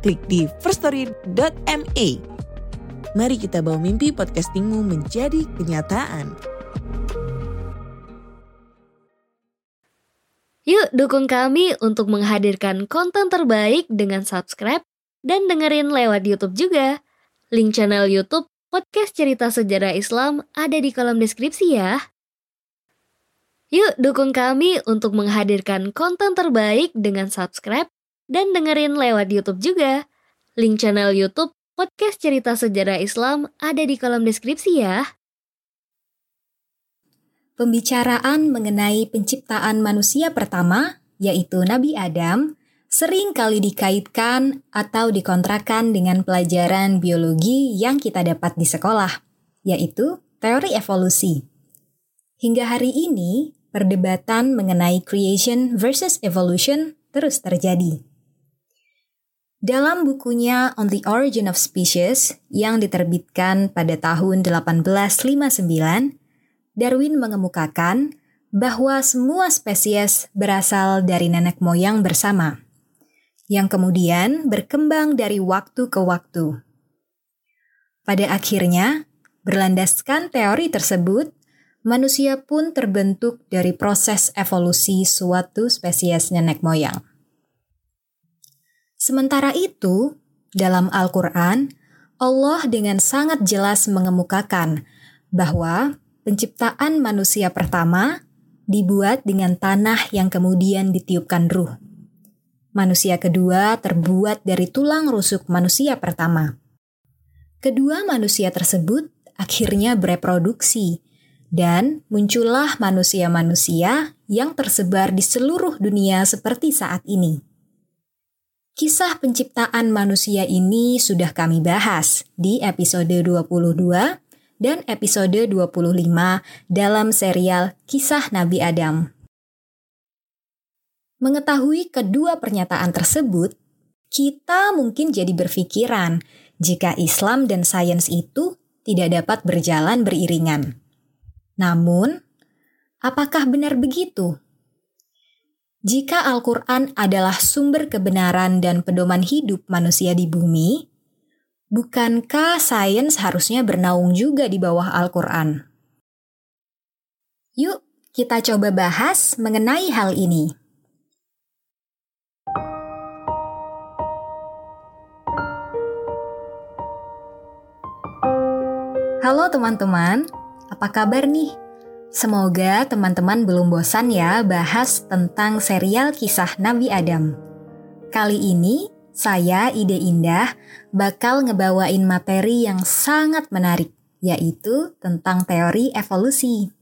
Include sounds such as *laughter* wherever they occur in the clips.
klik di firststory.me. Mari kita bawa mimpi podcastingmu menjadi kenyataan. Yuk dukung kami untuk menghadirkan konten terbaik dengan subscribe dan dengerin lewat YouTube juga. Link channel YouTube Podcast Cerita Sejarah Islam ada di kolom deskripsi ya. Yuk dukung kami untuk menghadirkan konten terbaik dengan subscribe dan dengerin lewat YouTube juga. Link channel YouTube Podcast Cerita Sejarah Islam ada di kolom deskripsi ya. Pembicaraan mengenai penciptaan manusia pertama, yaitu Nabi Adam, sering kali dikaitkan atau dikontrakan dengan pelajaran biologi yang kita dapat di sekolah, yaitu teori evolusi. Hingga hari ini, perdebatan mengenai creation versus evolution terus terjadi. Dalam bukunya On the Origin of Species yang diterbitkan pada tahun 1859, Darwin mengemukakan bahwa semua spesies berasal dari nenek moyang bersama, yang kemudian berkembang dari waktu ke waktu. Pada akhirnya, berlandaskan teori tersebut, manusia pun terbentuk dari proses evolusi suatu spesies nenek moyang. Sementara itu, dalam Al-Quran, Allah dengan sangat jelas mengemukakan bahwa penciptaan manusia pertama dibuat dengan tanah yang kemudian ditiupkan ruh. Manusia kedua terbuat dari tulang rusuk manusia pertama. Kedua manusia tersebut akhirnya bereproduksi, dan muncullah manusia-manusia yang tersebar di seluruh dunia seperti saat ini. Kisah penciptaan manusia ini sudah kami bahas di episode 22 dan episode 25 dalam serial Kisah Nabi Adam. Mengetahui kedua pernyataan tersebut, kita mungkin jadi berpikiran jika Islam dan sains itu tidak dapat berjalan beriringan. Namun, apakah benar begitu? Jika Al-Quran adalah sumber kebenaran dan pedoman hidup manusia di bumi, Bukankah sains harusnya bernaung juga di bawah Al-Quran? Yuk, kita coba bahas mengenai hal ini. Halo teman-teman, apa kabar nih? Semoga teman-teman belum bosan ya bahas tentang serial kisah Nabi Adam. Kali ini saya, Ide Indah, bakal ngebawain materi yang sangat menarik, yaitu tentang teori evolusi.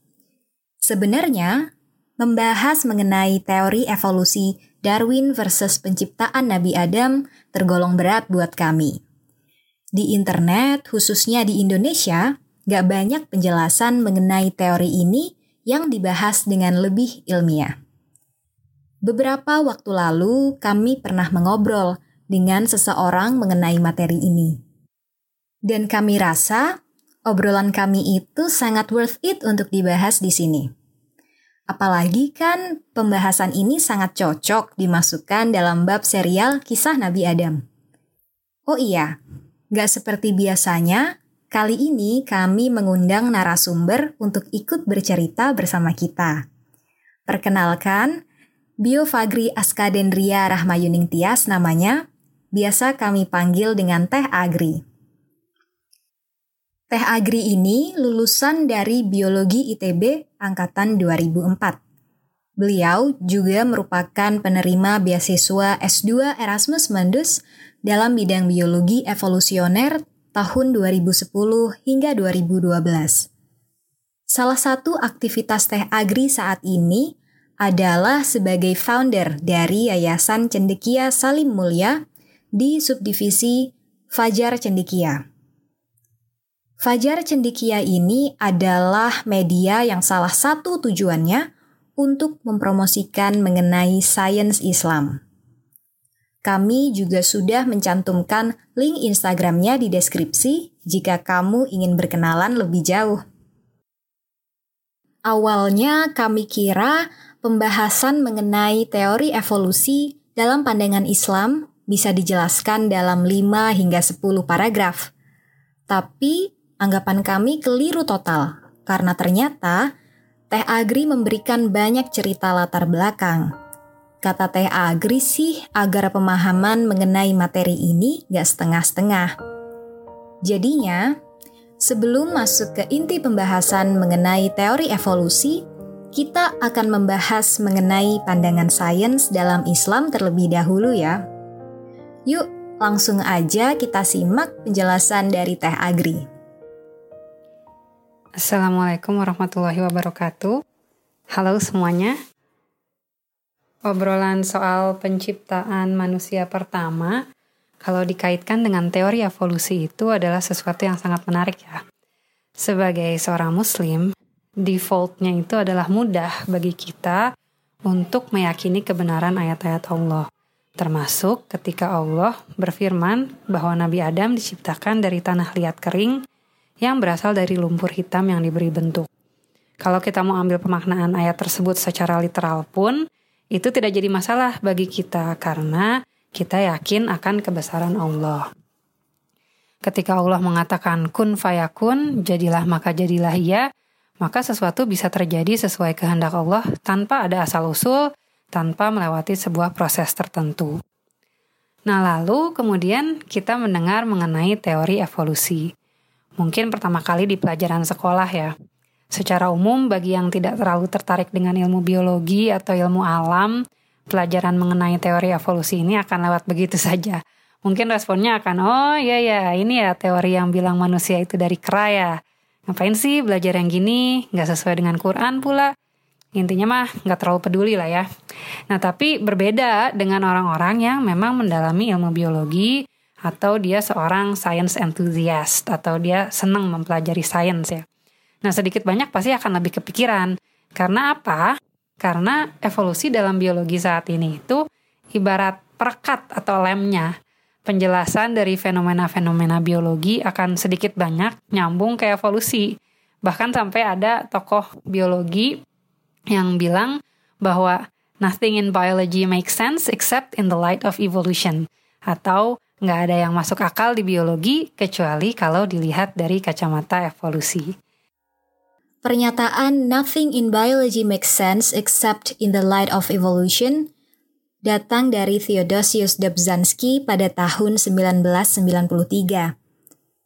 Sebenarnya, membahas mengenai teori evolusi Darwin versus penciptaan Nabi Adam tergolong berat buat kami. Di internet, khususnya di Indonesia, gak banyak penjelasan mengenai teori ini yang dibahas dengan lebih ilmiah. Beberapa waktu lalu, kami pernah mengobrol dengan seseorang mengenai materi ini. Dan kami rasa obrolan kami itu sangat worth it untuk dibahas di sini. Apalagi kan pembahasan ini sangat cocok dimasukkan dalam bab serial kisah Nabi Adam. Oh iya, gak seperti biasanya, kali ini kami mengundang narasumber untuk ikut bercerita bersama kita. Perkenalkan, Bio Fagri Askadendria Rahmayuning Tias namanya, biasa kami panggil dengan Teh Agri. Teh Agri ini lulusan dari Biologi ITB angkatan 2004. Beliau juga merupakan penerima beasiswa S2 Erasmus Mundus dalam bidang biologi evolusioner tahun 2010 hingga 2012. Salah satu aktivitas Teh Agri saat ini adalah sebagai founder dari Yayasan Cendekia Salim Mulia di subdivisi Fajar Cendikia. Fajar Cendikia ini adalah media yang salah satu tujuannya untuk mempromosikan mengenai sains Islam. Kami juga sudah mencantumkan link Instagramnya di deskripsi jika kamu ingin berkenalan lebih jauh. Awalnya kami kira pembahasan mengenai teori evolusi dalam pandangan Islam bisa dijelaskan dalam 5 hingga 10 paragraf. Tapi anggapan kami keliru total karena ternyata Teh Agri memberikan banyak cerita latar belakang. Kata Teh Agri sih agar pemahaman mengenai materi ini gak setengah-setengah. Jadinya, sebelum masuk ke inti pembahasan mengenai teori evolusi, kita akan membahas mengenai pandangan sains dalam Islam terlebih dahulu ya. Yuk, langsung aja kita simak penjelasan dari Teh Agri. Assalamualaikum warahmatullahi wabarakatuh. Halo semuanya. Obrolan soal penciptaan manusia pertama, kalau dikaitkan dengan teori evolusi itu adalah sesuatu yang sangat menarik ya. Sebagai seorang muslim, defaultnya itu adalah mudah bagi kita untuk meyakini kebenaran ayat-ayat Allah. Termasuk ketika Allah berfirman bahwa Nabi Adam diciptakan dari tanah liat kering yang berasal dari lumpur hitam yang diberi bentuk. Kalau kita mau ambil pemaknaan ayat tersebut secara literal pun, itu tidak jadi masalah bagi kita karena kita yakin akan kebesaran Allah. Ketika Allah mengatakan kun fayakun, jadilah maka jadilah ia, maka sesuatu bisa terjadi sesuai kehendak Allah tanpa ada asal-usul, tanpa melewati sebuah proses tertentu. Nah, lalu kemudian kita mendengar mengenai teori evolusi. Mungkin pertama kali di pelajaran sekolah ya. Secara umum, bagi yang tidak terlalu tertarik dengan ilmu biologi atau ilmu alam, pelajaran mengenai teori evolusi ini akan lewat begitu *laughs* saja. Mungkin responnya akan, oh iya ya, ini ya teori yang bilang manusia itu dari kera ya. Ngapain sih belajar yang gini, nggak sesuai dengan Quran pula. Intinya mah nggak terlalu peduli lah ya. Nah tapi berbeda dengan orang-orang yang memang mendalami ilmu biologi atau dia seorang science enthusiast atau dia senang mempelajari sains ya. Nah sedikit banyak pasti akan lebih kepikiran. Karena apa? Karena evolusi dalam biologi saat ini itu ibarat perekat atau lemnya penjelasan dari fenomena-fenomena biologi akan sedikit banyak nyambung ke evolusi. Bahkan sampai ada tokoh biologi yang bilang bahwa nothing in biology makes sense except in the light of evolution. Atau nggak ada yang masuk akal di biologi kecuali kalau dilihat dari kacamata evolusi. Pernyataan nothing in biology makes sense except in the light of evolution datang dari Theodosius Dobzhansky pada tahun 1993.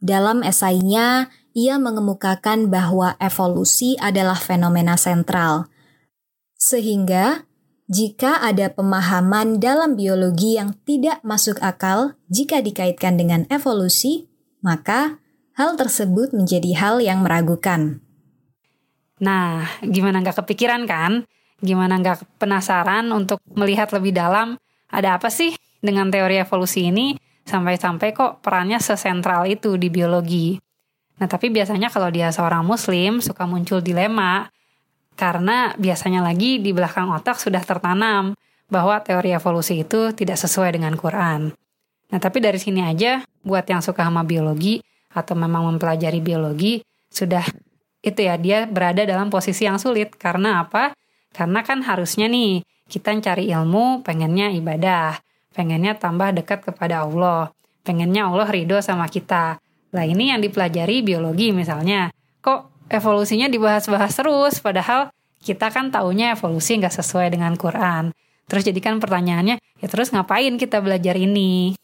Dalam esainya, ia mengemukakan bahwa evolusi adalah fenomena sentral. Sehingga, jika ada pemahaman dalam biologi yang tidak masuk akal jika dikaitkan dengan evolusi, maka hal tersebut menjadi hal yang meragukan. Nah, gimana nggak kepikiran kan? Gimana nggak penasaran untuk melihat lebih dalam ada apa sih dengan teori evolusi ini sampai-sampai kok perannya sesentral itu di biologi. Nah tapi biasanya kalau dia seorang muslim suka muncul dilema karena biasanya lagi di belakang otak sudah tertanam bahwa teori evolusi itu tidak sesuai dengan Quran. Nah tapi dari sini aja buat yang suka sama biologi atau memang mempelajari biologi sudah itu ya dia berada dalam posisi yang sulit karena apa? Karena kan harusnya nih kita cari ilmu pengennya ibadah, pengennya tambah dekat kepada Allah, pengennya Allah ridho sama kita. Lah ini yang dipelajari biologi misalnya. Kok evolusinya dibahas-bahas terus padahal kita kan taunya evolusi nggak sesuai dengan Quran. Terus jadikan pertanyaannya, ya terus ngapain kita belajar ini?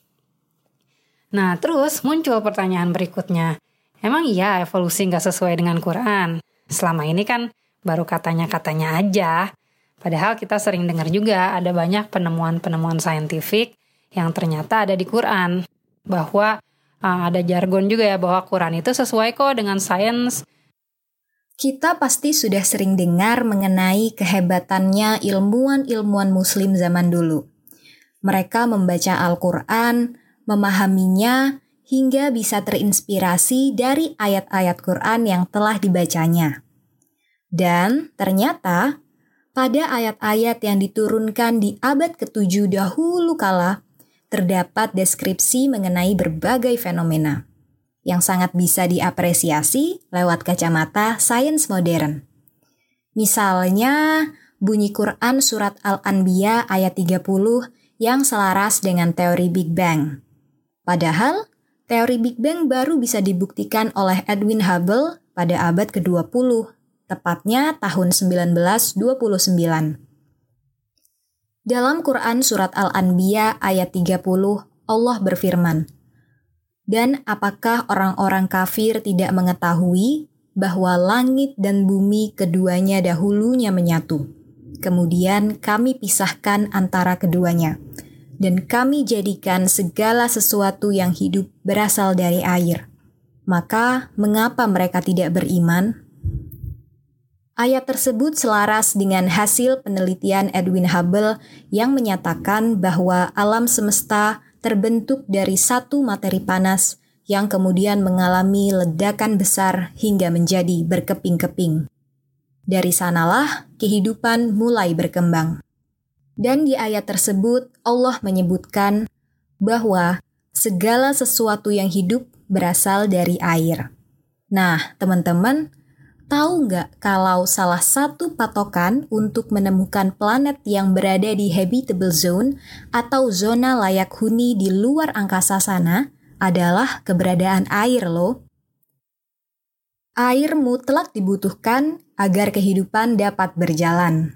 Nah terus muncul pertanyaan berikutnya. Emang iya evolusi nggak sesuai dengan Quran? Selama ini kan baru katanya-katanya aja. Padahal kita sering dengar juga ada banyak penemuan-penemuan saintifik yang ternyata ada di Quran. Bahwa uh, ada jargon juga ya bahwa Quran itu sesuai kok dengan sains. Kita pasti sudah sering dengar mengenai kehebatannya ilmuwan-ilmuwan muslim zaman dulu. Mereka membaca Al-Quran, memahaminya, hingga bisa terinspirasi dari ayat-ayat Quran yang telah dibacanya. Dan ternyata, pada ayat-ayat yang diturunkan di abad ke-7 dahulu kala, terdapat deskripsi mengenai berbagai fenomena yang sangat bisa diapresiasi lewat kacamata sains modern. Misalnya, bunyi Quran surat Al-Anbiya ayat 30 yang selaras dengan teori Big Bang. Padahal, teori Big Bang baru bisa dibuktikan oleh Edwin Hubble pada abad ke-20, tepatnya tahun 1929. Dalam Quran surat Al-Anbiya ayat 30, Allah berfirman, Dan apakah orang-orang kafir tidak mengetahui bahwa langit dan bumi keduanya dahulunya menyatu. Kemudian kami pisahkan antara keduanya, dan kami jadikan segala sesuatu yang hidup berasal dari air. Maka, mengapa mereka tidak beriman? Ayat tersebut selaras dengan hasil penelitian Edwin Hubble yang menyatakan bahwa alam semesta terbentuk dari satu materi panas yang kemudian mengalami ledakan besar hingga menjadi berkeping-keping. Dari sanalah kehidupan mulai berkembang. Dan di ayat tersebut Allah menyebutkan bahwa segala sesuatu yang hidup berasal dari air. Nah, teman-teman, tahu nggak kalau salah satu patokan untuk menemukan planet yang berada di habitable zone atau zona layak huni di luar angkasa sana adalah keberadaan air loh. Air mutlak dibutuhkan agar kehidupan dapat berjalan.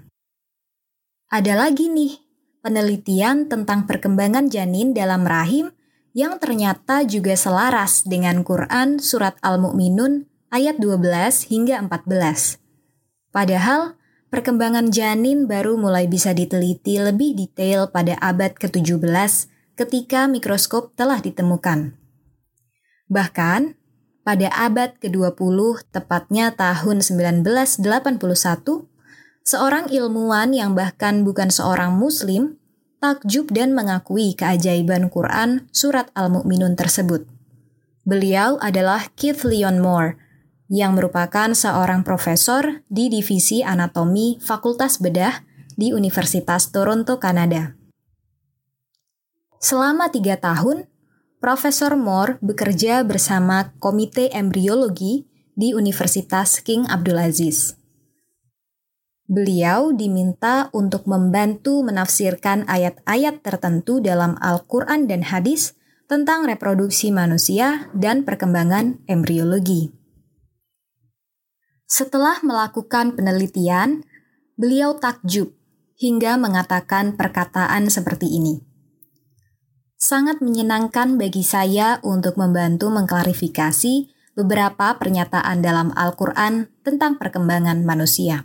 Ada lagi nih, penelitian tentang perkembangan janin dalam rahim yang ternyata juga selaras dengan Quran Surat Al-Mu'minun ayat 12 hingga 14. Padahal, perkembangan janin baru mulai bisa diteliti lebih detail pada abad ke-17 ketika mikroskop telah ditemukan. Bahkan, pada abad ke-20, tepatnya tahun 1981, seorang ilmuwan yang bahkan bukan seorang muslim takjub dan mengakui keajaiban Quran surat Al-Mu'minun tersebut. Beliau adalah Keith Leon Moore, yang merupakan seorang profesor di Divisi Anatomi Fakultas Bedah di Universitas Toronto, Kanada. Selama tiga tahun, Profesor Moore bekerja bersama Komite Embriologi di Universitas King Abdulaziz. Beliau diminta untuk membantu menafsirkan ayat-ayat tertentu dalam Al-Quran dan hadis tentang reproduksi manusia dan perkembangan embriologi. Setelah melakukan penelitian, beliau takjub hingga mengatakan perkataan seperti ini sangat menyenangkan bagi saya untuk membantu mengklarifikasi beberapa pernyataan dalam Al-Quran tentang perkembangan manusia.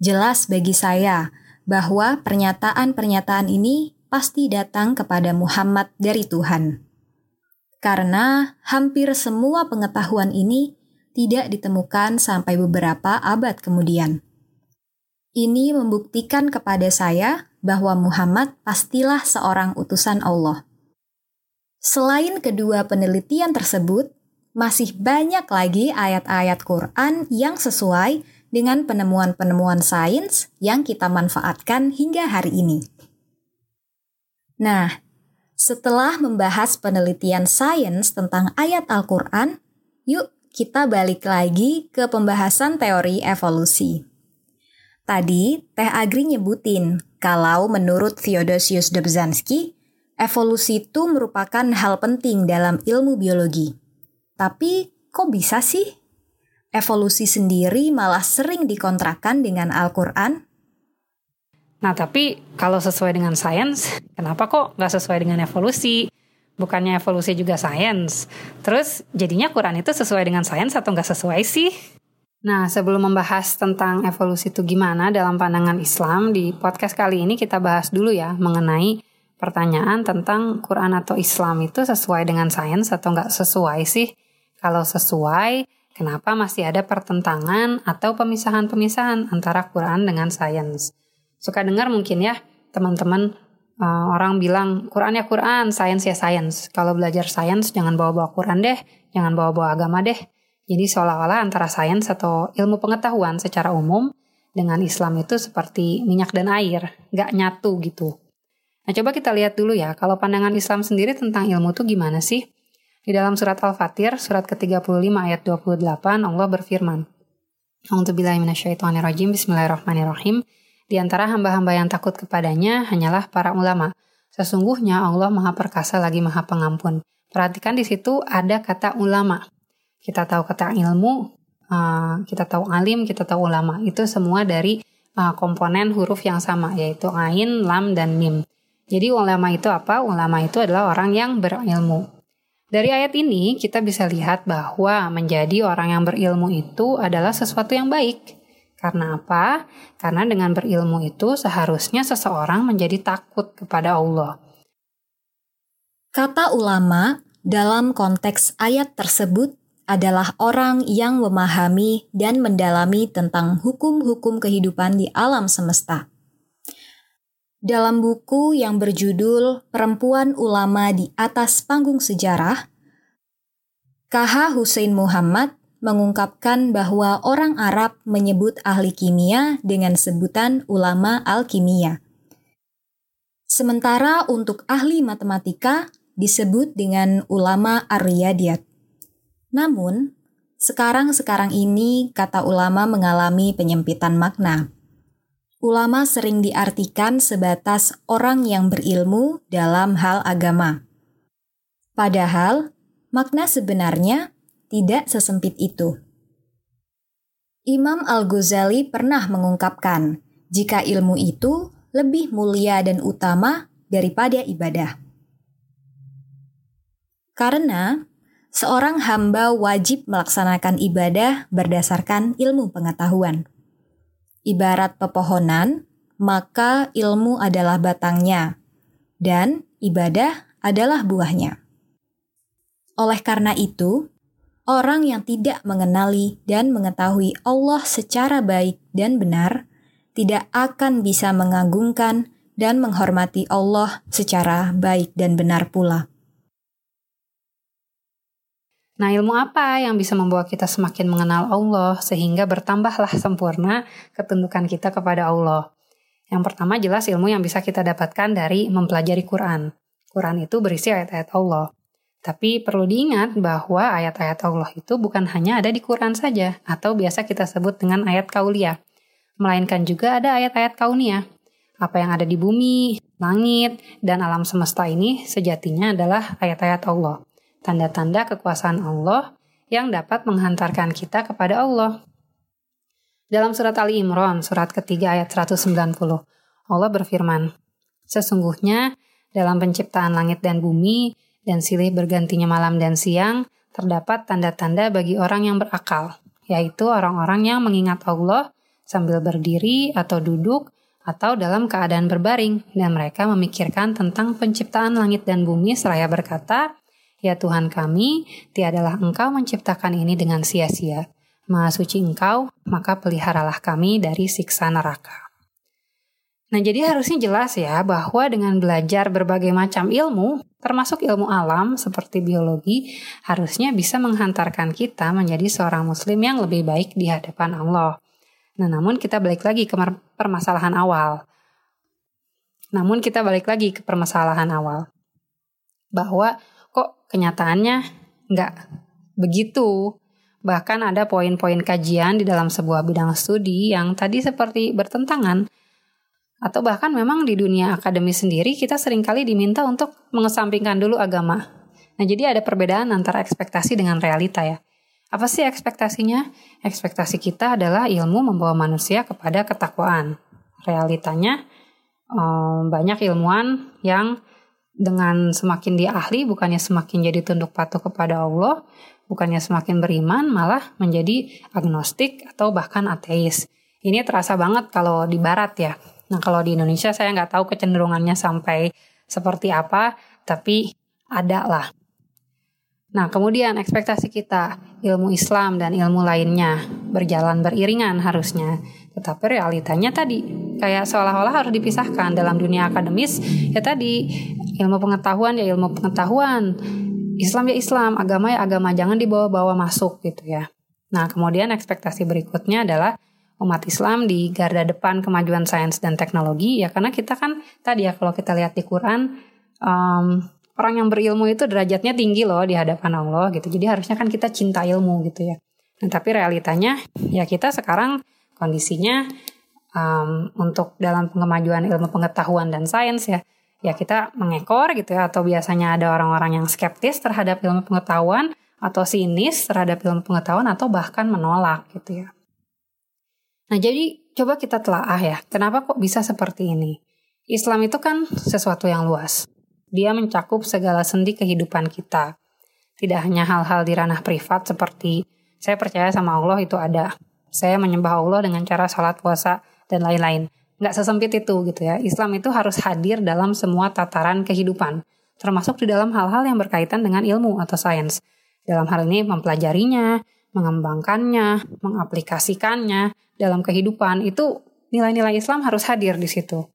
Jelas bagi saya bahwa pernyataan-pernyataan ini pasti datang kepada Muhammad dari Tuhan. Karena hampir semua pengetahuan ini tidak ditemukan sampai beberapa abad kemudian. Ini membuktikan kepada saya bahwa Muhammad pastilah seorang utusan Allah. Selain kedua penelitian tersebut, masih banyak lagi ayat-ayat Quran yang sesuai dengan penemuan-penemuan sains yang kita manfaatkan hingga hari ini. Nah, setelah membahas penelitian sains tentang ayat Al-Quran, yuk kita balik lagi ke pembahasan teori evolusi. Tadi, Teh Agri nyebutin kalau menurut Theodosius Dobzhansky, evolusi itu merupakan hal penting dalam ilmu biologi. Tapi kok bisa sih? Evolusi sendiri malah sering dikontrakan dengan Al-Quran? Nah tapi kalau sesuai dengan sains, kenapa kok nggak sesuai dengan evolusi? Bukannya evolusi juga sains. Terus jadinya Quran itu sesuai dengan sains atau nggak sesuai sih? Nah, sebelum membahas tentang evolusi itu gimana dalam pandangan Islam, di podcast kali ini kita bahas dulu ya mengenai pertanyaan tentang Quran atau Islam itu sesuai dengan sains atau nggak sesuai sih? Kalau sesuai, kenapa masih ada pertentangan atau pemisahan-pemisahan antara Quran dengan sains? Suka dengar mungkin ya teman-teman Uh, orang bilang Quran ya Quran, sains ya sains. Kalau belajar sains jangan bawa-bawa Quran deh, jangan bawa-bawa agama deh. Jadi seolah-olah antara sains atau ilmu pengetahuan secara umum dengan Islam itu seperti minyak dan air, nggak nyatu gitu. Nah coba kita lihat dulu ya, kalau pandangan Islam sendiri tentang ilmu itu gimana sih? Di dalam surat Al-Fatir, surat ke-35 ayat 28, Allah berfirman, A'udzubillahiminasyaitonirrajim, Bismillahirrahmanirrahim. Di antara hamba-hamba yang takut kepadanya hanyalah para ulama. Sesungguhnya Allah maha perkasa lagi maha pengampun. Perhatikan di situ ada kata ulama. Kita tahu kata ilmu, uh, kita tahu alim, kita tahu ulama. Itu semua dari uh, komponen huruf yang sama, yaitu ain, lam, dan mim. Jadi ulama itu apa? Ulama itu adalah orang yang berilmu. Dari ayat ini kita bisa lihat bahwa menjadi orang yang berilmu itu adalah sesuatu yang baik. Karena apa? Karena dengan berilmu itu seharusnya seseorang menjadi takut kepada Allah. Kata ulama dalam konteks ayat tersebut adalah orang yang memahami dan mendalami tentang hukum-hukum kehidupan di alam semesta. Dalam buku yang berjudul Perempuan Ulama di Atas Panggung Sejarah, KH Hussein Muhammad mengungkapkan bahwa orang Arab menyebut ahli kimia dengan sebutan ulama al-kimia. Sementara untuk ahli matematika disebut dengan ulama ar-riyadiyat. Namun, sekarang-sekarang ini kata ulama mengalami penyempitan makna. Ulama sering diartikan sebatas orang yang berilmu dalam hal agama. Padahal, makna sebenarnya tidak sesempit itu. Imam Al-Ghazali pernah mengungkapkan, jika ilmu itu lebih mulia dan utama daripada ibadah. Karena seorang hamba wajib melaksanakan ibadah berdasarkan ilmu pengetahuan. Ibarat pepohonan, maka ilmu adalah batangnya, dan ibadah adalah buahnya. Oleh karena itu, orang yang tidak mengenali dan mengetahui Allah secara baik dan benar tidak akan bisa mengagungkan dan menghormati Allah secara baik dan benar pula. Nah, ilmu apa yang bisa membawa kita semakin mengenal Allah sehingga bertambahlah sempurna ketundukan kita kepada Allah? Yang pertama jelas ilmu yang bisa kita dapatkan dari mempelajari Quran. Quran itu berisi ayat-ayat Allah. Tapi perlu diingat bahwa ayat-ayat Allah itu bukan hanya ada di Quran saja atau biasa kita sebut dengan ayat kauliah. Melainkan juga ada ayat-ayat kauniyah. Apa yang ada di bumi, langit, dan alam semesta ini sejatinya adalah ayat-ayat Allah tanda-tanda kekuasaan Allah yang dapat menghantarkan kita kepada Allah. Dalam surat Ali Imran, surat ketiga ayat 190, Allah berfirman, Sesungguhnya dalam penciptaan langit dan bumi, dan silih bergantinya malam dan siang, terdapat tanda-tanda bagi orang yang berakal, yaitu orang-orang yang mengingat Allah sambil berdiri atau duduk atau dalam keadaan berbaring, dan mereka memikirkan tentang penciptaan langit dan bumi seraya berkata, Ya Tuhan kami, tiadalah Engkau menciptakan ini dengan sia-sia. Maha suci Engkau, maka peliharalah kami dari siksa neraka. Nah, jadi harusnya jelas ya bahwa dengan belajar berbagai macam ilmu, termasuk ilmu alam seperti biologi, harusnya bisa menghantarkan kita menjadi seorang muslim yang lebih baik di hadapan Allah. Nah, namun kita balik lagi ke permasalahan awal. Namun kita balik lagi ke permasalahan awal. Bahwa kenyataannya nggak begitu. Bahkan ada poin-poin kajian di dalam sebuah bidang studi yang tadi seperti bertentangan. Atau bahkan memang di dunia akademi sendiri kita sering kali diminta untuk mengesampingkan dulu agama. Nah jadi ada perbedaan antara ekspektasi dengan realita ya. Apa sih ekspektasinya? Ekspektasi kita adalah ilmu membawa manusia kepada ketakwaan. Realitanya eh, banyak ilmuwan yang dengan semakin dia ahli bukannya semakin jadi tunduk patuh kepada Allah, bukannya semakin beriman malah menjadi agnostik atau bahkan ateis. Ini terasa banget kalau di barat ya. Nah kalau di Indonesia saya nggak tahu kecenderungannya sampai seperti apa, tapi ada lah. Nah kemudian ekspektasi kita ilmu Islam dan ilmu lainnya berjalan beriringan harusnya. Tetapi realitanya tadi kayak seolah-olah harus dipisahkan. Dalam dunia akademis ya tadi ilmu pengetahuan ya ilmu pengetahuan. Islam ya Islam agama ya agama. Jangan dibawa-bawa masuk gitu ya. Nah kemudian ekspektasi berikutnya adalah umat Islam di garda depan kemajuan sains dan teknologi. Ya karena kita kan tadi ya kalau kita lihat di Quran um, orang yang berilmu itu derajatnya tinggi loh di hadapan Allah gitu. Jadi harusnya kan kita cinta ilmu gitu ya. Nah tapi realitanya ya kita sekarang kondisinya um, untuk dalam kemajuan ilmu pengetahuan dan sains ya ya kita mengekor gitu ya atau biasanya ada orang-orang yang skeptis terhadap ilmu pengetahuan atau sinis terhadap ilmu pengetahuan atau bahkan menolak gitu ya. Nah jadi coba kita telaah ya, kenapa kok bisa seperti ini? Islam itu kan sesuatu yang luas. Dia mencakup segala sendi kehidupan kita. Tidak hanya hal-hal di ranah privat seperti saya percaya sama Allah itu ada saya menyembah Allah dengan cara sholat puasa dan lain-lain. Nggak sesempit itu gitu ya. Islam itu harus hadir dalam semua tataran kehidupan, termasuk di dalam hal-hal yang berkaitan dengan ilmu atau sains. Dalam hal ini mempelajarinya, mengembangkannya, mengaplikasikannya dalam kehidupan itu nilai-nilai Islam harus hadir di situ.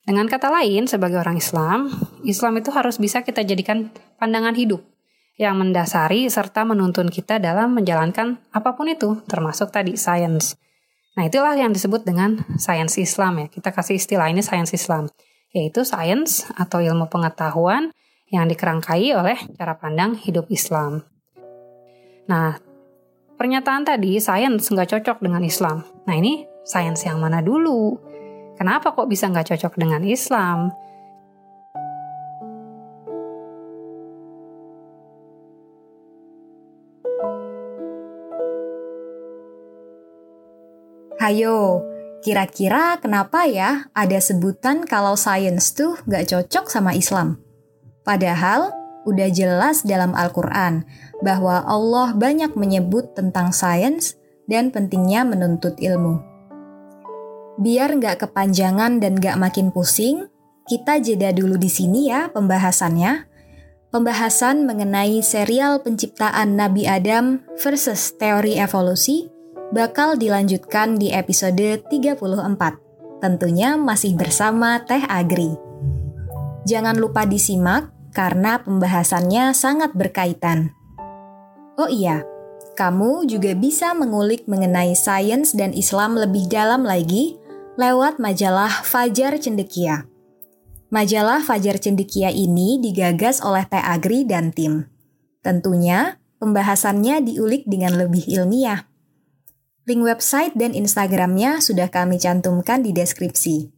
Dengan kata lain, sebagai orang Islam, Islam itu harus bisa kita jadikan pandangan hidup yang mendasari serta menuntun kita dalam menjalankan apa pun itu, termasuk tadi sains. Nah, itulah yang disebut dengan sains Islam ya. Kita kasih istilah ini sains Islam, yaitu sains atau ilmu pengetahuan yang dikerangkai oleh cara pandang hidup Islam. Nah, pernyataan tadi sains nggak cocok dengan Islam. Nah, ini sains yang mana dulu? Kenapa kok bisa nggak cocok dengan Islam? Hayo, kira-kira kenapa ya ada sebutan kalau sains tuh gak cocok sama Islam? Padahal udah jelas dalam Al-Quran bahwa Allah banyak menyebut tentang sains dan pentingnya menuntut ilmu. Biar nggak kepanjangan dan nggak makin pusing, kita jeda dulu di sini ya pembahasannya. Pembahasan mengenai serial penciptaan Nabi Adam versus teori evolusi bakal dilanjutkan di episode 34. Tentunya masih bersama Teh Agri. Jangan lupa disimak karena pembahasannya sangat berkaitan. Oh iya, kamu juga bisa mengulik mengenai sains dan Islam lebih dalam lagi lewat majalah Fajar Cendekia. Majalah Fajar Cendekia ini digagas oleh Teh Agri dan tim. Tentunya, pembahasannya diulik dengan lebih ilmiah. Link website dan Instagramnya sudah kami cantumkan di deskripsi.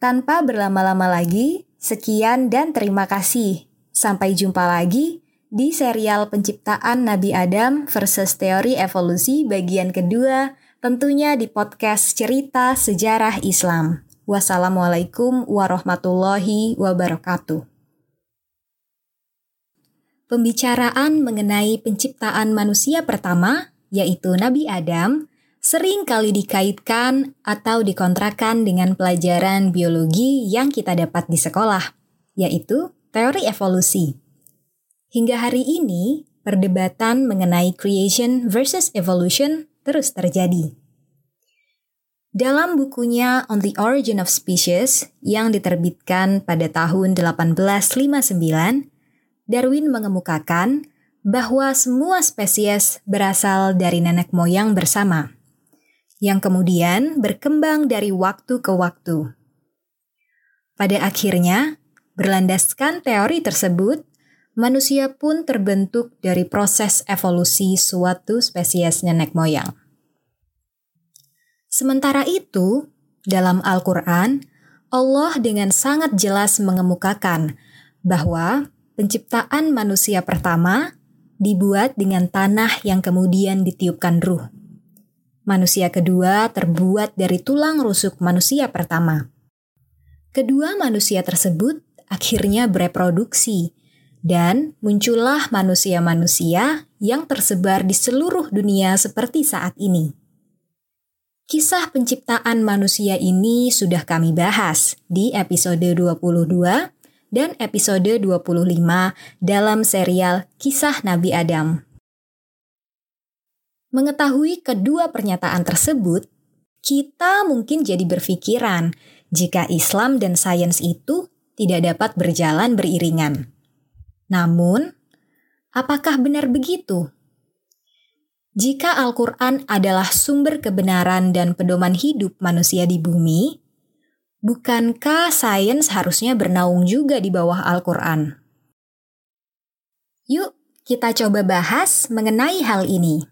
Tanpa berlama-lama lagi, sekian dan terima kasih. Sampai jumpa lagi di serial penciptaan Nabi Adam versus teori evolusi bagian kedua, tentunya di podcast Cerita Sejarah Islam. Wassalamualaikum warahmatullahi wabarakatuh. Pembicaraan mengenai penciptaan manusia pertama yaitu Nabi Adam, sering kali dikaitkan atau dikontrakan dengan pelajaran biologi yang kita dapat di sekolah, yaitu teori evolusi. Hingga hari ini, perdebatan mengenai creation versus evolution terus terjadi. Dalam bukunya On the Origin of Species yang diterbitkan pada tahun 1859, Darwin mengemukakan bahwa semua spesies berasal dari nenek moyang bersama, yang kemudian berkembang dari waktu ke waktu. Pada akhirnya, berlandaskan teori tersebut, manusia pun terbentuk dari proses evolusi suatu spesies nenek moyang. Sementara itu, dalam Al-Quran, Allah dengan sangat jelas mengemukakan bahwa penciptaan manusia pertama dibuat dengan tanah yang kemudian ditiupkan ruh. Manusia kedua terbuat dari tulang rusuk manusia pertama. Kedua manusia tersebut akhirnya bereproduksi, dan muncullah manusia-manusia yang tersebar di seluruh dunia seperti saat ini. Kisah penciptaan manusia ini sudah kami bahas di episode 22 dan episode 25 dalam serial Kisah Nabi Adam. Mengetahui kedua pernyataan tersebut, Kita mungkin jadi berpikiran jika Islam dan sains itu tidak dapat berjalan beriringan. Namun, apakah benar begitu? Jika Al-Quran adalah sumber kebenaran dan pedoman hidup manusia di bumi, bukankah sains harusnya bernaung juga di bawah Al-Quran? Yuk, kita coba bahas mengenai hal ini.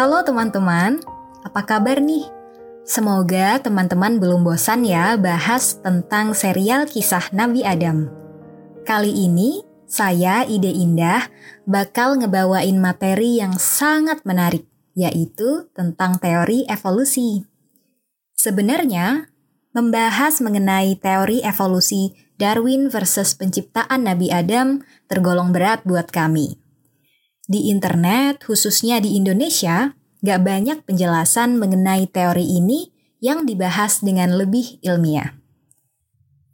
Halo teman-teman, apa kabar nih? Semoga teman-teman belum bosan ya bahas tentang serial kisah Nabi Adam. Kali ini, saya Ide Indah bakal ngebawain materi yang sangat menarik, yaitu tentang teori evolusi. Sebenarnya, membahas mengenai teori evolusi Darwin versus penciptaan Nabi Adam tergolong berat buat kami. Di internet, khususnya di Indonesia, gak banyak penjelasan mengenai teori ini yang dibahas dengan lebih ilmiah.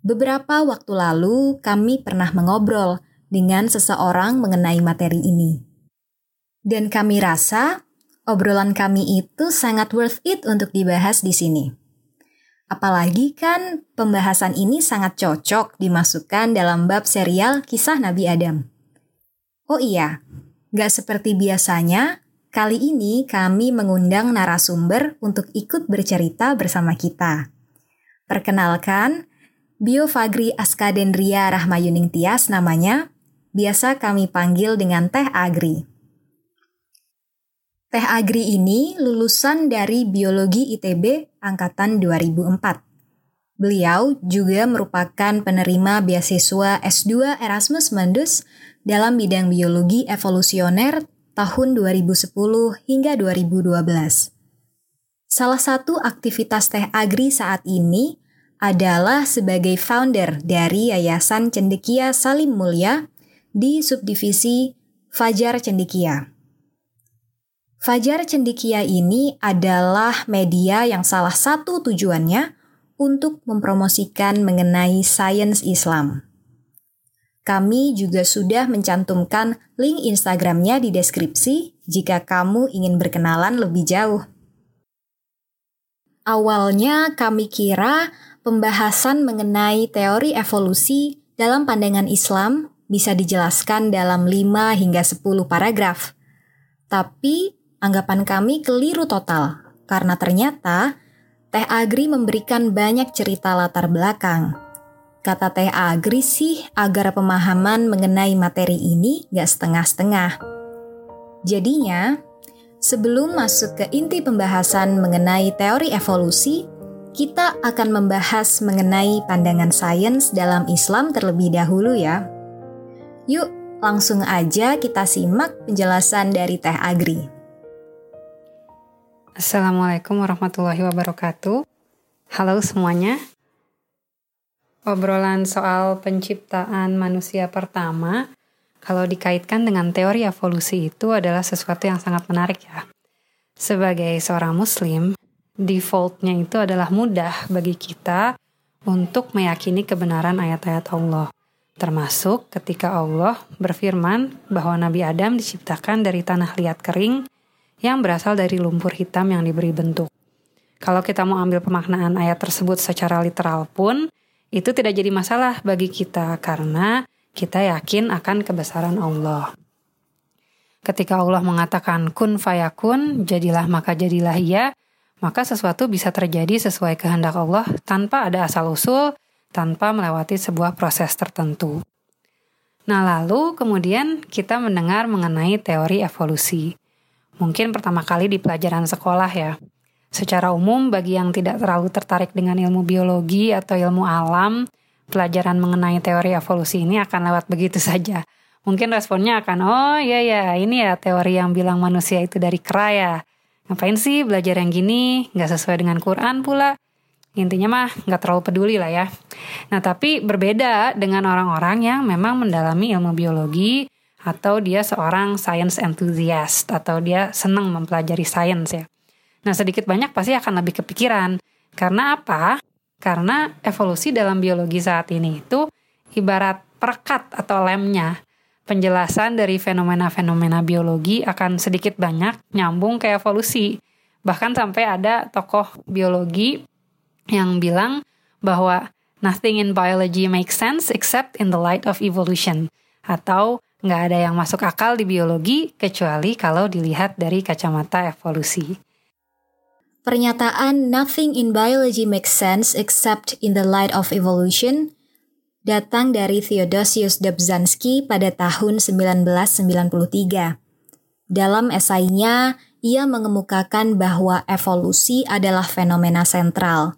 Beberapa waktu lalu, kami pernah mengobrol dengan seseorang mengenai materi ini. Dan kami rasa obrolan kami itu sangat worth it untuk dibahas di sini. Apalagi kan pembahasan ini sangat cocok dimasukkan dalam bab serial kisah Nabi Adam. Oh iya, Gak seperti biasanya, kali ini kami mengundang narasumber untuk ikut bercerita bersama kita. Perkenalkan, Bio Fagri Askadendria Rahmayuning Tias namanya, biasa kami panggil dengan Teh Agri. Teh Agri ini lulusan dari Biologi ITB angkatan 2004. Beliau juga merupakan penerima beasiswa S2 Erasmus Mundus dalam bidang biologi evolusioner tahun 2010 hingga 2012. Salah satu aktivitas Teh Agri saat ini adalah sebagai founder dari Yayasan Cendekia Salim Mulia di subdivisi Fajar Cendekia. Fajar Cendekia ini adalah media yang salah satu tujuannya untuk mempromosikan mengenai sains Islam. Kami juga sudah mencantumkan link Instagramnya di deskripsi jika kamu ingin berkenalan lebih jauh. Awalnya kami kira pembahasan mengenai teori evolusi dalam pandangan Islam bisa dijelaskan dalam 5 hingga 10 paragraf. Tapi anggapan kami keliru total karena ternyata Teh Agri memberikan banyak cerita latar belakang. Kata Teh Agri sih agar pemahaman mengenai materi ini gak setengah-setengah. Jadinya, sebelum masuk ke inti pembahasan mengenai teori evolusi, kita akan membahas mengenai pandangan sains dalam Islam terlebih dahulu ya. Yuk, langsung aja kita simak penjelasan dari Teh Agri. Assalamualaikum warahmatullahi wabarakatuh. Halo semuanya. Obrolan soal penciptaan manusia pertama, kalau dikaitkan dengan teori evolusi itu adalah sesuatu yang sangat menarik ya. Sebagai seorang muslim, defaultnya itu adalah mudah bagi kita untuk meyakini kebenaran ayat-ayat Allah. Termasuk ketika Allah berfirman bahwa Nabi Adam diciptakan dari tanah liat kering yang berasal dari lumpur hitam yang diberi bentuk. Kalau kita mau ambil pemaknaan ayat tersebut secara literal pun, itu tidak jadi masalah bagi kita karena kita yakin akan kebesaran Allah. Ketika Allah mengatakan kun fayakun, jadilah maka jadilah ia, maka sesuatu bisa terjadi sesuai kehendak Allah tanpa ada asal-usul, tanpa melewati sebuah proses tertentu. Nah, lalu kemudian kita mendengar mengenai teori evolusi mungkin pertama kali di pelajaran sekolah ya. Secara umum bagi yang tidak terlalu tertarik dengan ilmu biologi atau ilmu alam, pelajaran mengenai teori evolusi ini akan lewat begitu saja. Mungkin responnya akan, oh iya ya ini ya teori yang bilang manusia itu dari kera ya. Ngapain sih belajar yang gini, nggak sesuai dengan Quran pula. Intinya mah nggak terlalu peduli lah ya. Nah tapi berbeda dengan orang-orang yang memang mendalami ilmu biologi, atau dia seorang science enthusiast atau dia senang mempelajari sains ya. Nah, sedikit banyak pasti akan lebih kepikiran. Karena apa? Karena evolusi dalam biologi saat ini itu ibarat perekat atau lemnya. Penjelasan dari fenomena-fenomena biologi akan sedikit banyak nyambung ke evolusi. Bahkan sampai ada tokoh biologi yang bilang bahwa nothing in biology makes sense except in the light of evolution. Atau nggak ada yang masuk akal di biologi kecuali kalau dilihat dari kacamata evolusi. Pernyataan nothing in biology makes sense except in the light of evolution datang dari Theodosius Dobzhansky pada tahun 1993. Dalam esainya, ia mengemukakan bahwa evolusi adalah fenomena sentral.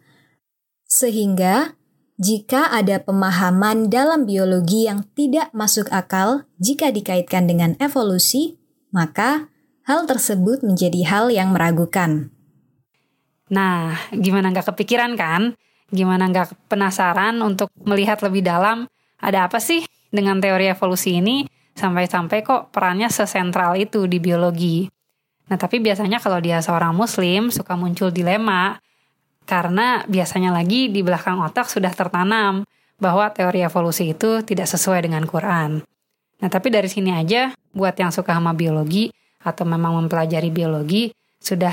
Sehingga, jika ada pemahaman dalam biologi yang tidak masuk akal jika dikaitkan dengan evolusi, maka hal tersebut menjadi hal yang meragukan. Nah, gimana nggak kepikiran kan? Gimana nggak penasaran untuk melihat lebih dalam ada apa sih dengan teori evolusi ini sampai-sampai kok perannya sesentral itu di biologi. Nah tapi biasanya kalau dia seorang muslim suka muncul dilema karena biasanya lagi di belakang otak sudah tertanam bahwa teori evolusi itu tidak sesuai dengan Quran. Nah tapi dari sini aja buat yang suka sama biologi atau memang mempelajari biologi sudah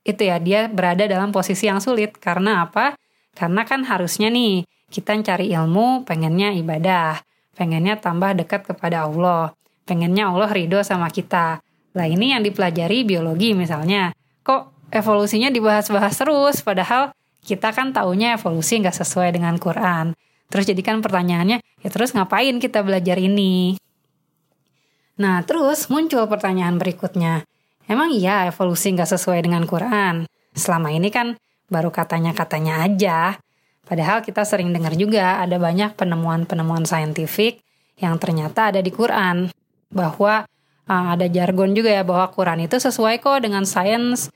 itu ya dia berada dalam posisi yang sulit karena apa? Karena kan harusnya nih kita cari ilmu pengennya ibadah, pengennya tambah dekat kepada Allah, pengennya Allah ridho sama kita. Lah ini yang dipelajari biologi misalnya. Kok evolusinya dibahas-bahas terus padahal kita kan taunya evolusi nggak sesuai dengan Quran. Terus jadi kan pertanyaannya, ya terus ngapain kita belajar ini? Nah terus muncul pertanyaan berikutnya. Emang iya evolusi nggak sesuai dengan Quran? Selama ini kan baru katanya-katanya aja. Padahal kita sering dengar juga ada banyak penemuan-penemuan saintifik yang ternyata ada di Quran. Bahwa uh, ada jargon juga ya bahwa Quran itu sesuai kok dengan sains.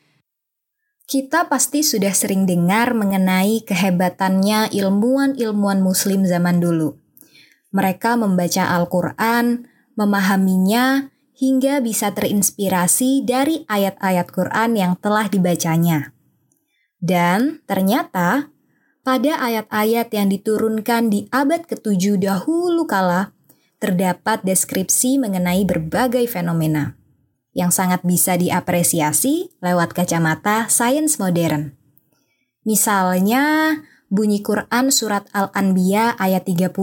Kita pasti sudah sering dengar mengenai kehebatannya ilmuwan-ilmuwan muslim zaman dulu. Mereka membaca Al-Quran, memahaminya, hingga bisa terinspirasi dari ayat-ayat Quran yang telah dibacanya. Dan ternyata pada ayat-ayat yang diturunkan di abad ke-7 dahulu kala terdapat deskripsi mengenai berbagai fenomena yang sangat bisa diapresiasi lewat kacamata sains modern. Misalnya, bunyi Quran surat Al-Anbiya ayat 30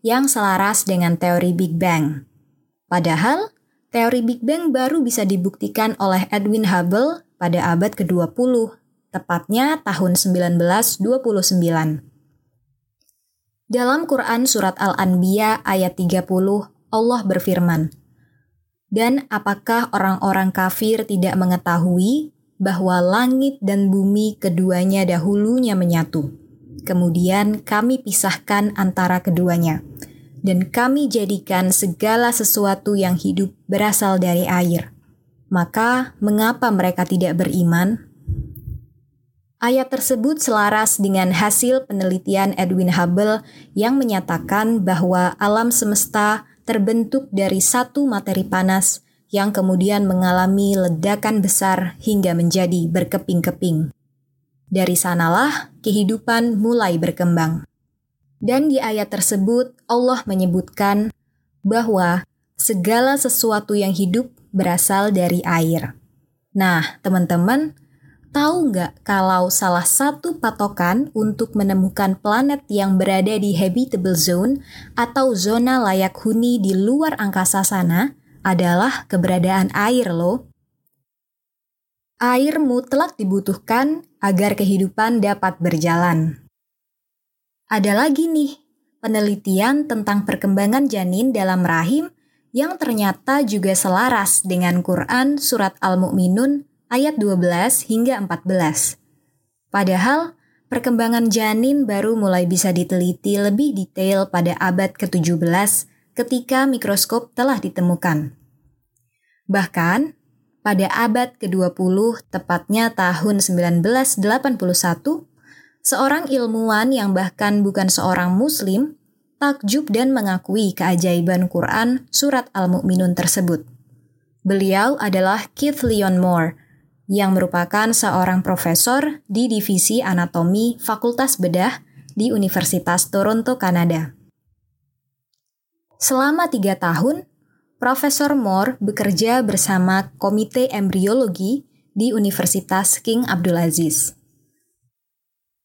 yang selaras dengan teori Big Bang. Padahal, teori Big Bang baru bisa dibuktikan oleh Edwin Hubble pada abad ke-20 tepatnya tahun 1929. Dalam Quran Surat Al-Anbiya ayat 30, Allah berfirman, Dan apakah orang-orang kafir tidak mengetahui bahwa langit dan bumi keduanya dahulunya menyatu? Kemudian kami pisahkan antara keduanya, dan kami jadikan segala sesuatu yang hidup berasal dari air. Maka, mengapa mereka tidak beriman? Ayat tersebut selaras dengan hasil penelitian Edwin Hubble yang menyatakan bahwa alam semesta terbentuk dari satu materi panas yang kemudian mengalami ledakan besar hingga menjadi berkeping-keping. Dari sanalah kehidupan mulai berkembang. Dan di ayat tersebut Allah menyebutkan bahwa segala sesuatu yang hidup berasal dari air. Nah, teman-teman, Tahu nggak kalau salah satu patokan untuk menemukan planet yang berada di habitable zone atau zona layak huni di luar angkasa sana adalah keberadaan air loh. Air mutlak dibutuhkan agar kehidupan dapat berjalan. Ada lagi nih, penelitian tentang perkembangan janin dalam rahim yang ternyata juga selaras dengan Quran Surat Al-Mu'minun ayat 12 hingga 14. Padahal, perkembangan janin baru mulai bisa diteliti lebih detail pada abad ke-17 ketika mikroskop telah ditemukan. Bahkan, pada abad ke-20, tepatnya tahun 1981, seorang ilmuwan yang bahkan bukan seorang muslim takjub dan mengakui keajaiban Quran surat Al-Mu'minun tersebut. Beliau adalah Keith Leon Moore, yang merupakan seorang profesor di Divisi Anatomi Fakultas Bedah di Universitas Toronto, Kanada. Selama tiga tahun, Profesor Moore bekerja bersama Komite Embriologi di Universitas King Abdulaziz.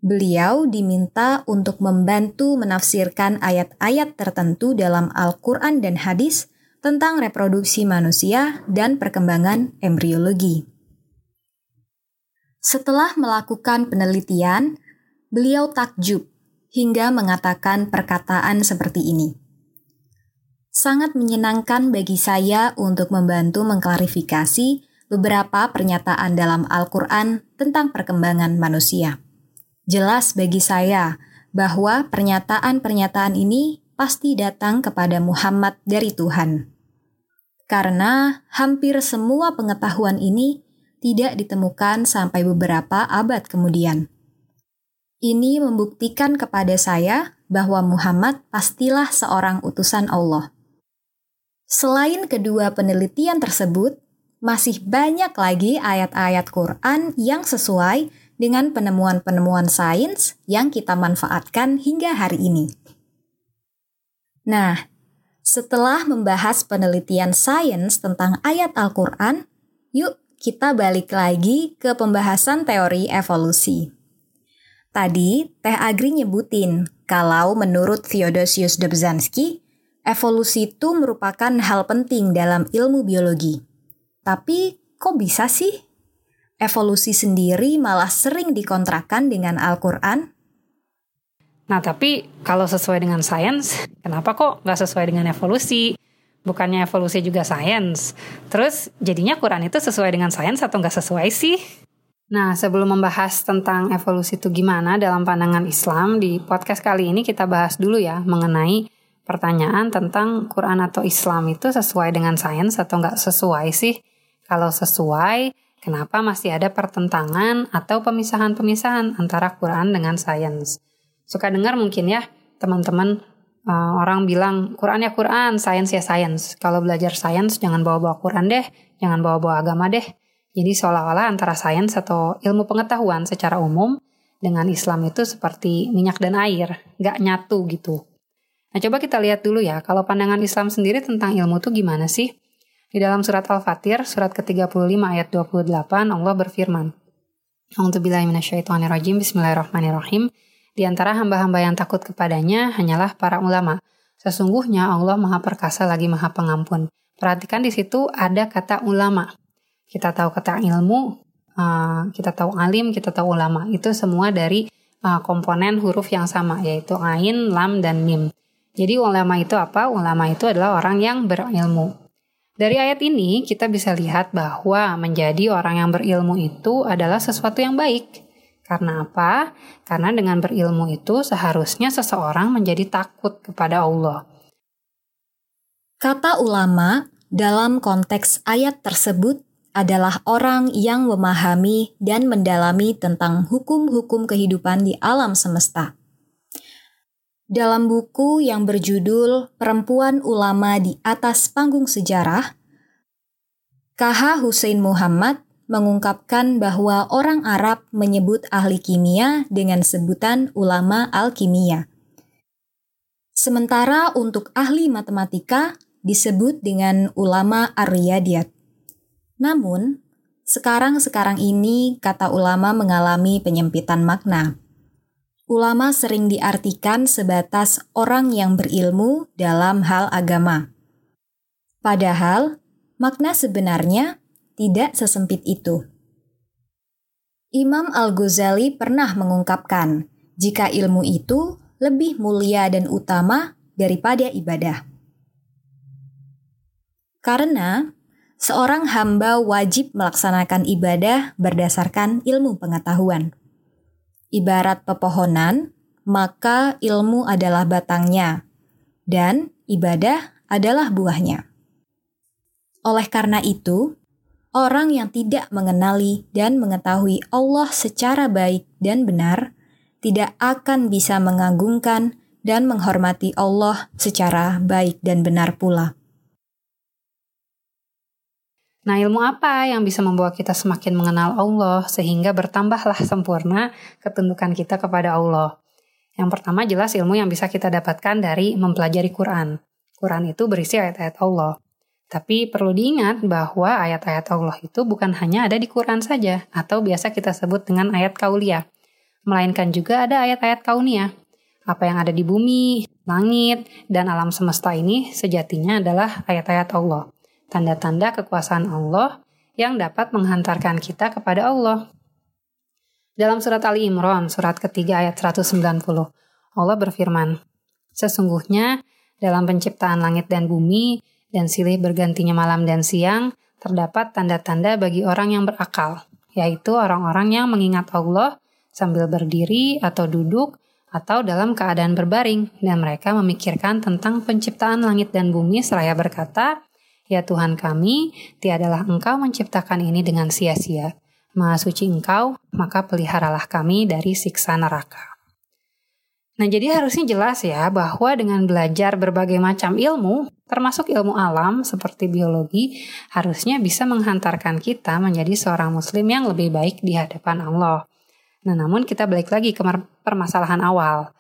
Beliau diminta untuk membantu menafsirkan ayat-ayat tertentu dalam Al-Quran dan hadis tentang reproduksi manusia dan perkembangan embriologi. Setelah melakukan penelitian, beliau takjub hingga mengatakan perkataan seperti ini sangat menyenangkan bagi saya untuk membantu mengklarifikasi beberapa pernyataan dalam Al-Quran tentang perkembangan manusia. Jelas bagi saya bahwa pernyataan-pernyataan ini pasti datang kepada Muhammad dari Tuhan. Karena hampir semua pengetahuan ini tidak ditemukan sampai beberapa abad kemudian. Ini membuktikan kepada saya bahwa Muhammad pastilah seorang utusan Allah. Selain kedua penelitian tersebut, masih banyak lagi ayat-ayat Quran yang sesuai dengan penemuan-penemuan sains yang kita manfaatkan hingga hari ini. Nah, setelah membahas penelitian sains tentang ayat Al-Quran, yuk kita balik lagi ke pembahasan teori evolusi. Tadi, Teh Agri nyebutin kalau menurut Theodosius Dobzhansky, evolusi itu merupakan hal penting dalam ilmu biologi. Tapi kok bisa sih? Evolusi sendiri malah sering dikontrakan dengan Al-Quran? Nah tapi kalau sesuai dengan sains, kenapa kok nggak sesuai dengan evolusi? Bukannya evolusi juga sains. Terus jadinya Quran itu sesuai dengan sains atau nggak sesuai sih? Nah, sebelum membahas tentang evolusi itu gimana dalam pandangan Islam, di podcast kali ini kita bahas dulu ya mengenai pertanyaan tentang Quran atau Islam itu sesuai dengan sains atau nggak sesuai sih? Kalau sesuai, kenapa masih ada pertentangan atau pemisahan-pemisahan antara Quran dengan sains? Suka dengar mungkin ya teman-teman uh, orang bilang Quran ya Quran, sains ya sains. Kalau belajar sains jangan bawa-bawa Quran deh, jangan bawa-bawa agama deh. Jadi seolah-olah antara sains atau ilmu pengetahuan secara umum dengan Islam itu seperti minyak dan air, nggak nyatu gitu. Nah, coba kita lihat dulu ya, kalau pandangan Islam sendiri tentang ilmu itu gimana sih? Di dalam surat Al-Fatir, surat ke-35 ayat 28, Allah berfirman, A'udzubillahiminasyaitonirrajim, Bismillahirrahmanirrahim. Di antara hamba-hamba yang takut kepadanya hanyalah para ulama. Sesungguhnya Allah Maha Perkasa lagi Maha Pengampun. Perhatikan di situ ada kata ulama. Kita tahu kata ilmu, uh, kita tahu alim, kita tahu ulama. Itu semua dari uh, komponen huruf yang sama, yaitu ain, lam, dan mim. Jadi ulama itu apa? Ulama itu adalah orang yang berilmu. Dari ayat ini kita bisa lihat bahwa menjadi orang yang berilmu itu adalah sesuatu yang baik. Karena apa? Karena dengan berilmu itu seharusnya seseorang menjadi takut kepada Allah. Kata ulama dalam konteks ayat tersebut adalah orang yang memahami dan mendalami tentang hukum-hukum kehidupan di alam semesta. Dalam buku yang berjudul Perempuan Ulama di Atas Panggung Sejarah, KH Hussein Muhammad mengungkapkan bahwa orang Arab menyebut ahli kimia dengan sebutan ulama al-kimia. Sementara untuk ahli matematika disebut dengan ulama ar-riyadiyat. Namun, sekarang-sekarang ini kata ulama mengalami penyempitan makna ulama sering diartikan sebatas orang yang berilmu dalam hal agama. Padahal, makna sebenarnya tidak sesempit itu. Imam Al-Ghazali pernah mengungkapkan, jika ilmu itu lebih mulia dan utama daripada ibadah. Karena seorang hamba wajib melaksanakan ibadah berdasarkan ilmu pengetahuan ibarat pepohonan, maka ilmu adalah batangnya, dan ibadah adalah buahnya. Oleh karena itu, orang yang tidak mengenali dan mengetahui Allah secara baik dan benar tidak akan bisa mengagungkan dan menghormati Allah secara baik dan benar pula. Nah, ilmu apa yang bisa membawa kita semakin mengenal Allah sehingga bertambahlah sempurna ketundukan kita kepada Allah? Yang pertama jelas ilmu yang bisa kita dapatkan dari mempelajari Quran. Quran itu berisi ayat-ayat Allah. Tapi perlu diingat bahwa ayat-ayat Allah itu bukan hanya ada di Quran saja, atau biasa kita sebut dengan ayat kauliah. Melainkan juga ada ayat-ayat kauniyah. Apa yang ada di bumi, langit, dan alam semesta ini sejatinya adalah ayat-ayat Allah. Tanda-tanda kekuasaan Allah yang dapat menghantarkan kita kepada Allah. Dalam surat Ali Imran, surat ketiga ayat 190, Allah berfirman, Sesungguhnya dalam penciptaan langit dan bumi, dan silih bergantinya malam dan siang, terdapat tanda-tanda bagi orang yang berakal, yaitu orang-orang yang mengingat Allah sambil berdiri atau duduk atau dalam keadaan berbaring, dan mereka memikirkan tentang penciptaan langit dan bumi seraya berkata, Ya Tuhan kami, tiadalah Engkau menciptakan ini dengan sia-sia. Maha suci Engkau, maka peliharalah kami dari siksa neraka. Nah, jadi harusnya jelas ya bahwa dengan belajar berbagai macam ilmu, termasuk ilmu alam seperti biologi, harusnya bisa menghantarkan kita menjadi seorang muslim yang lebih baik di hadapan Allah. Nah, namun kita balik lagi ke permasalahan awal.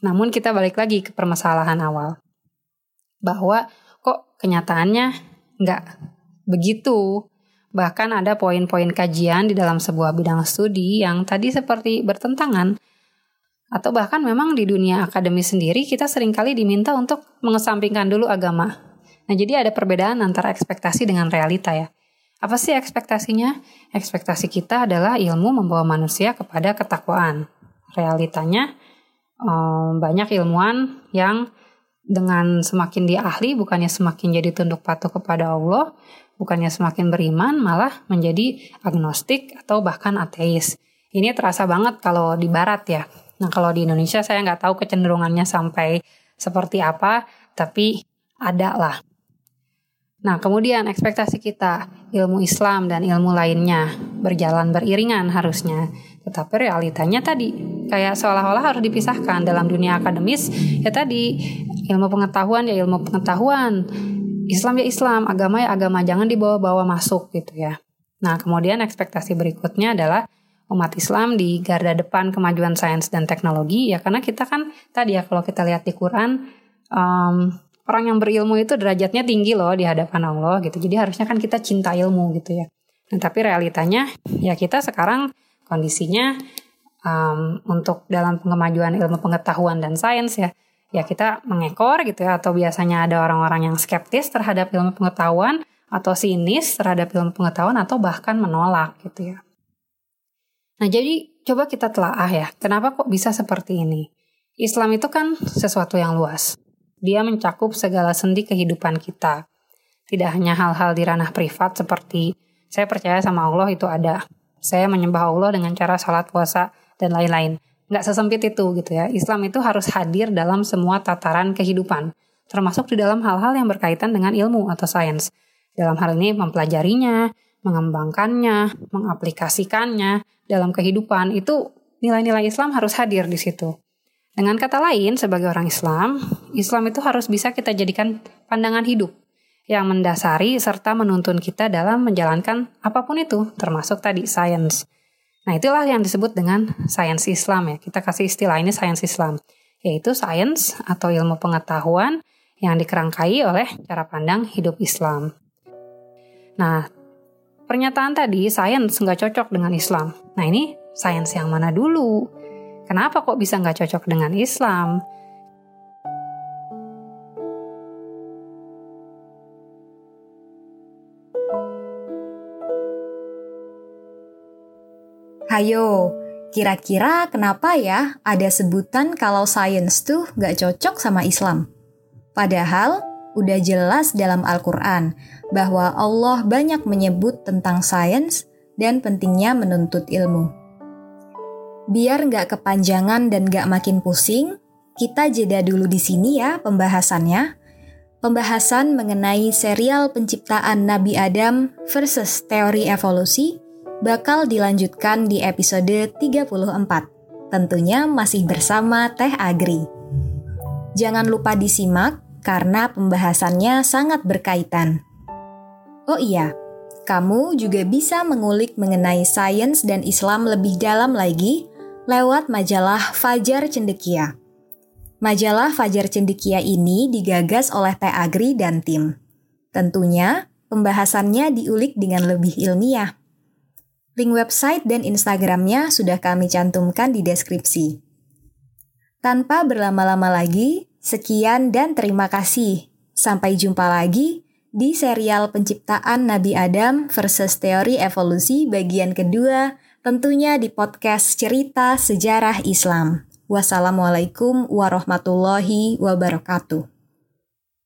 Namun kita balik lagi ke permasalahan awal. Bahwa kok kenyataannya nggak begitu. Bahkan ada poin-poin kajian di dalam sebuah bidang studi yang tadi seperti bertentangan atau bahkan memang di dunia akademis sendiri kita sering kali diminta untuk mengesampingkan dulu agama. Nah, jadi ada perbedaan antara ekspektasi dengan realita ya. Apa sih ekspektasinya? Ekspektasi kita adalah ilmu membawa manusia kepada ketakwaan. Realitanya banyak ilmuwan yang dengan semakin dia ahli bukannya semakin jadi tunduk patuh kepada Allah, bukannya semakin beriman malah menjadi agnostik atau bahkan ateis. Ini terasa banget kalau di barat ya. Nah kalau di Indonesia saya nggak tahu kecenderungannya sampai seperti apa, tapi ada lah. Nah kemudian ekspektasi kita ilmu Islam dan ilmu lainnya berjalan beriringan harusnya. Tetapi realitanya tadi kayak seolah-olah harus dipisahkan dalam dunia akademis ya tadi ilmu pengetahuan ya ilmu pengetahuan Islam ya Islam, agama ya agama, jangan dibawa-bawa masuk gitu ya. Nah, kemudian ekspektasi berikutnya adalah umat Islam di garda depan kemajuan sains dan teknologi ya karena kita kan tadi ya kalau kita lihat di Quran um, orang yang berilmu itu derajatnya tinggi loh di hadapan Allah gitu. Jadi harusnya kan kita cinta ilmu gitu ya. Nah, tapi realitanya ya kita sekarang kondisinya um, untuk dalam kemajuan ilmu pengetahuan dan sains ya ya kita mengekor gitu ya atau biasanya ada orang-orang yang skeptis terhadap ilmu pengetahuan atau sinis terhadap ilmu pengetahuan atau bahkan menolak gitu ya Nah, jadi coba kita telaah ya, kenapa kok bisa seperti ini? Islam itu kan sesuatu yang luas. Dia mencakup segala sendi kehidupan kita. Tidak hanya hal-hal di ranah privat seperti saya percaya sama Allah itu ada. Saya menyembah Allah dengan cara sholat puasa dan lain-lain. Nggak sesempit itu gitu ya. Islam itu harus hadir dalam semua tataran kehidupan. Termasuk di dalam hal-hal yang berkaitan dengan ilmu atau sains. Dalam hal ini mempelajarinya, mengembangkannya, mengaplikasikannya dalam kehidupan, itu nilai-nilai Islam harus hadir di situ. Dengan kata lain, sebagai orang Islam, Islam itu harus bisa kita jadikan pandangan hidup yang mendasari serta menuntun kita dalam menjalankan apa pun itu, termasuk tadi sains. Nah, itulah yang disebut dengan sains Islam ya. Kita kasih istilah ini sains Islam, yaitu sains atau ilmu pengetahuan yang dikerangkai oleh cara pandang hidup Islam. Nah, Pernyataan tadi, sains nggak cocok dengan Islam. Nah ini sains yang mana dulu? Kenapa kok bisa nggak cocok dengan Islam? Hayo, kira-kira kenapa ya ada sebutan kalau sains tuh nggak cocok sama Islam? Padahal udah jelas dalam Al-Quran bahwa Allah banyak menyebut tentang sains dan pentingnya menuntut ilmu. Biar nggak kepanjangan dan nggak makin pusing, kita jeda dulu di sini ya pembahasannya. Pembahasan mengenai serial penciptaan Nabi Adam versus teori evolusi bakal dilanjutkan di episode 34. Tentunya masih bersama Teh Agri. Jangan lupa disimak karena pembahasannya sangat berkaitan. Oh iya, kamu juga bisa mengulik mengenai sains dan Islam lebih dalam lagi lewat majalah Fajar Cendekia. Majalah Fajar Cendekia ini digagas oleh Teh Agri dan tim. Tentunya, pembahasannya diulik dengan lebih ilmiah. Link website dan Instagramnya sudah kami cantumkan di deskripsi. Tanpa berlama-lama lagi, sekian dan terima kasih. Sampai jumpa lagi di serial penciptaan Nabi Adam versus teori evolusi bagian kedua, tentunya di podcast Cerita Sejarah Islam. Wassalamualaikum warahmatullahi wabarakatuh.